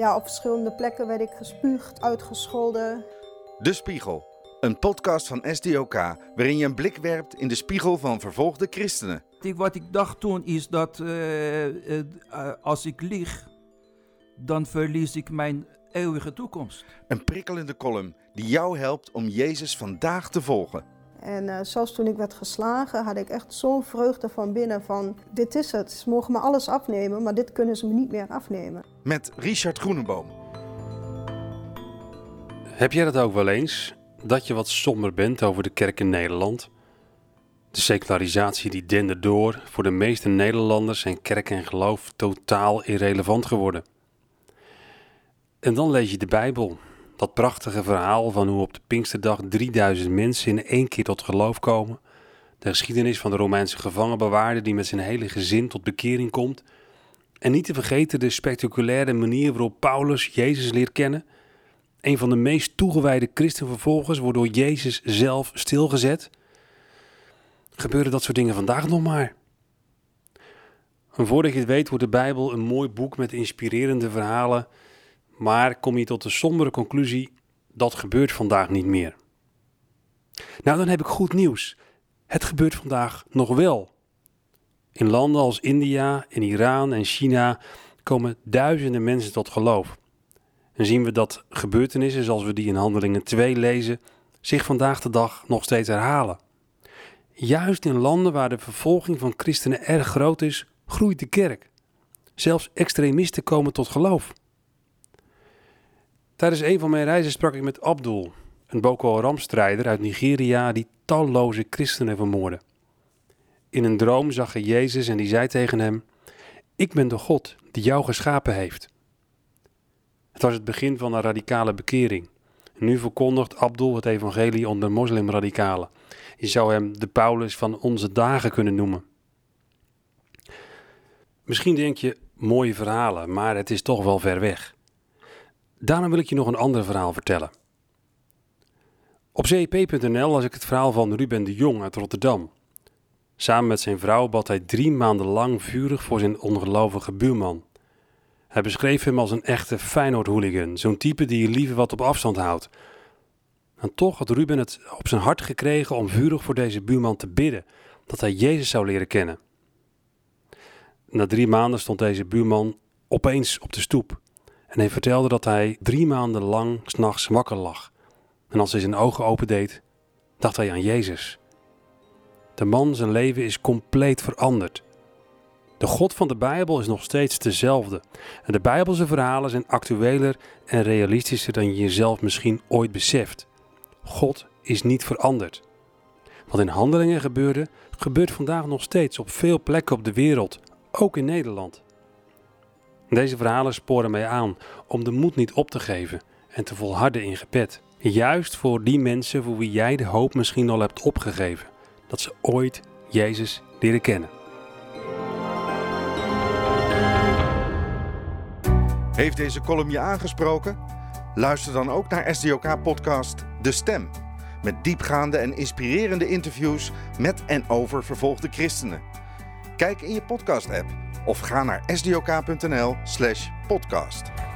Ja, op verschillende plekken werd ik gespuugd, uitgescholden. De Spiegel, een podcast van SDOK waarin je een blik werpt in de spiegel van vervolgde christenen. Wat ik dacht toen is dat eh, eh, eh, als ik lieg, dan verlies ik mijn eeuwige toekomst. Een prikkelende column die jou helpt om Jezus vandaag te volgen. En uh, zelfs toen ik werd geslagen, had ik echt zo'n vreugde van binnen van... dit is het, ze mogen me alles afnemen, maar dit kunnen ze me niet meer afnemen. Met Richard Groeneboom. Heb jij dat ook wel eens? Dat je wat somber bent over de kerk in Nederland? De secularisatie die dende door. Voor de meeste Nederlanders zijn kerk en geloof totaal irrelevant geworden. En dan lees je de Bijbel. Dat prachtige verhaal van hoe op de Pinksterdag 3000 mensen in één keer tot geloof komen. De geschiedenis van de Romeinse gevangenbewaarder die met zijn hele gezin tot bekering komt. En niet te vergeten de spectaculaire manier waarop Paulus Jezus leert kennen. Een van de meest toegewijde christenvervolgers wordt door Jezus zelf stilgezet. Gebeuren dat soort dingen vandaag nog maar? Voordat je het weet wordt de Bijbel een mooi boek met inspirerende verhalen maar kom je tot de sombere conclusie: dat gebeurt vandaag niet meer. Nou, dan heb ik goed nieuws. Het gebeurt vandaag nog wel. In landen als India, in Iran en China komen duizenden mensen tot geloof. En zien we dat gebeurtenissen zoals we die in Handelingen 2 lezen, zich vandaag de dag nog steeds herhalen. Juist in landen waar de vervolging van christenen erg groot is, groeit de kerk. Zelfs extremisten komen tot geloof. Tijdens een van mijn reizen sprak ik met Abdul, een Boko Haram-strijder uit Nigeria die talloze christenen vermoordde. In een droom zag hij Jezus en die zei tegen hem: Ik ben de God die jou geschapen heeft. Het was het begin van een radicale bekering. nu verkondigt Abdul het evangelie onder moslimradicalen. Je zou hem de Paulus van onze dagen kunnen noemen. Misschien denk je mooie verhalen, maar het is toch wel ver weg. Daarom wil ik je nog een ander verhaal vertellen. Op cep.nl las ik het verhaal van Ruben de Jong uit Rotterdam. Samen met zijn vrouw bad hij drie maanden lang vurig voor zijn ongelovige buurman. Hij beschreef hem als een echte Feyenoord-hooligan, zo'n type die je liever wat op afstand houdt. En toch had Ruben het op zijn hart gekregen om vurig voor deze buurman te bidden, dat hij Jezus zou leren kennen. Na drie maanden stond deze buurman opeens op de stoep. En hij vertelde dat hij drie maanden lang s'nachts wakker lag. En als hij zijn ogen opendeed, dacht hij aan Jezus. De man zijn leven is compleet veranderd. De God van de Bijbel is nog steeds dezelfde. En de Bijbelse verhalen zijn actueler en realistischer dan je jezelf misschien ooit beseft. God is niet veranderd. Wat in handelingen gebeurde, gebeurt vandaag nog steeds op veel plekken op de wereld, ook in Nederland. Deze verhalen sporen mij aan om de moed niet op te geven en te volharden in gebed. Juist voor die mensen voor wie jij de hoop misschien al hebt opgegeven, dat ze ooit Jezus leren kennen. Heeft deze column je aangesproken? Luister dan ook naar SDOK-podcast De Stem. Met diepgaande en inspirerende interviews met en over vervolgde christenen. Kijk in je podcast-app of ga naar sdok.nl/podcast.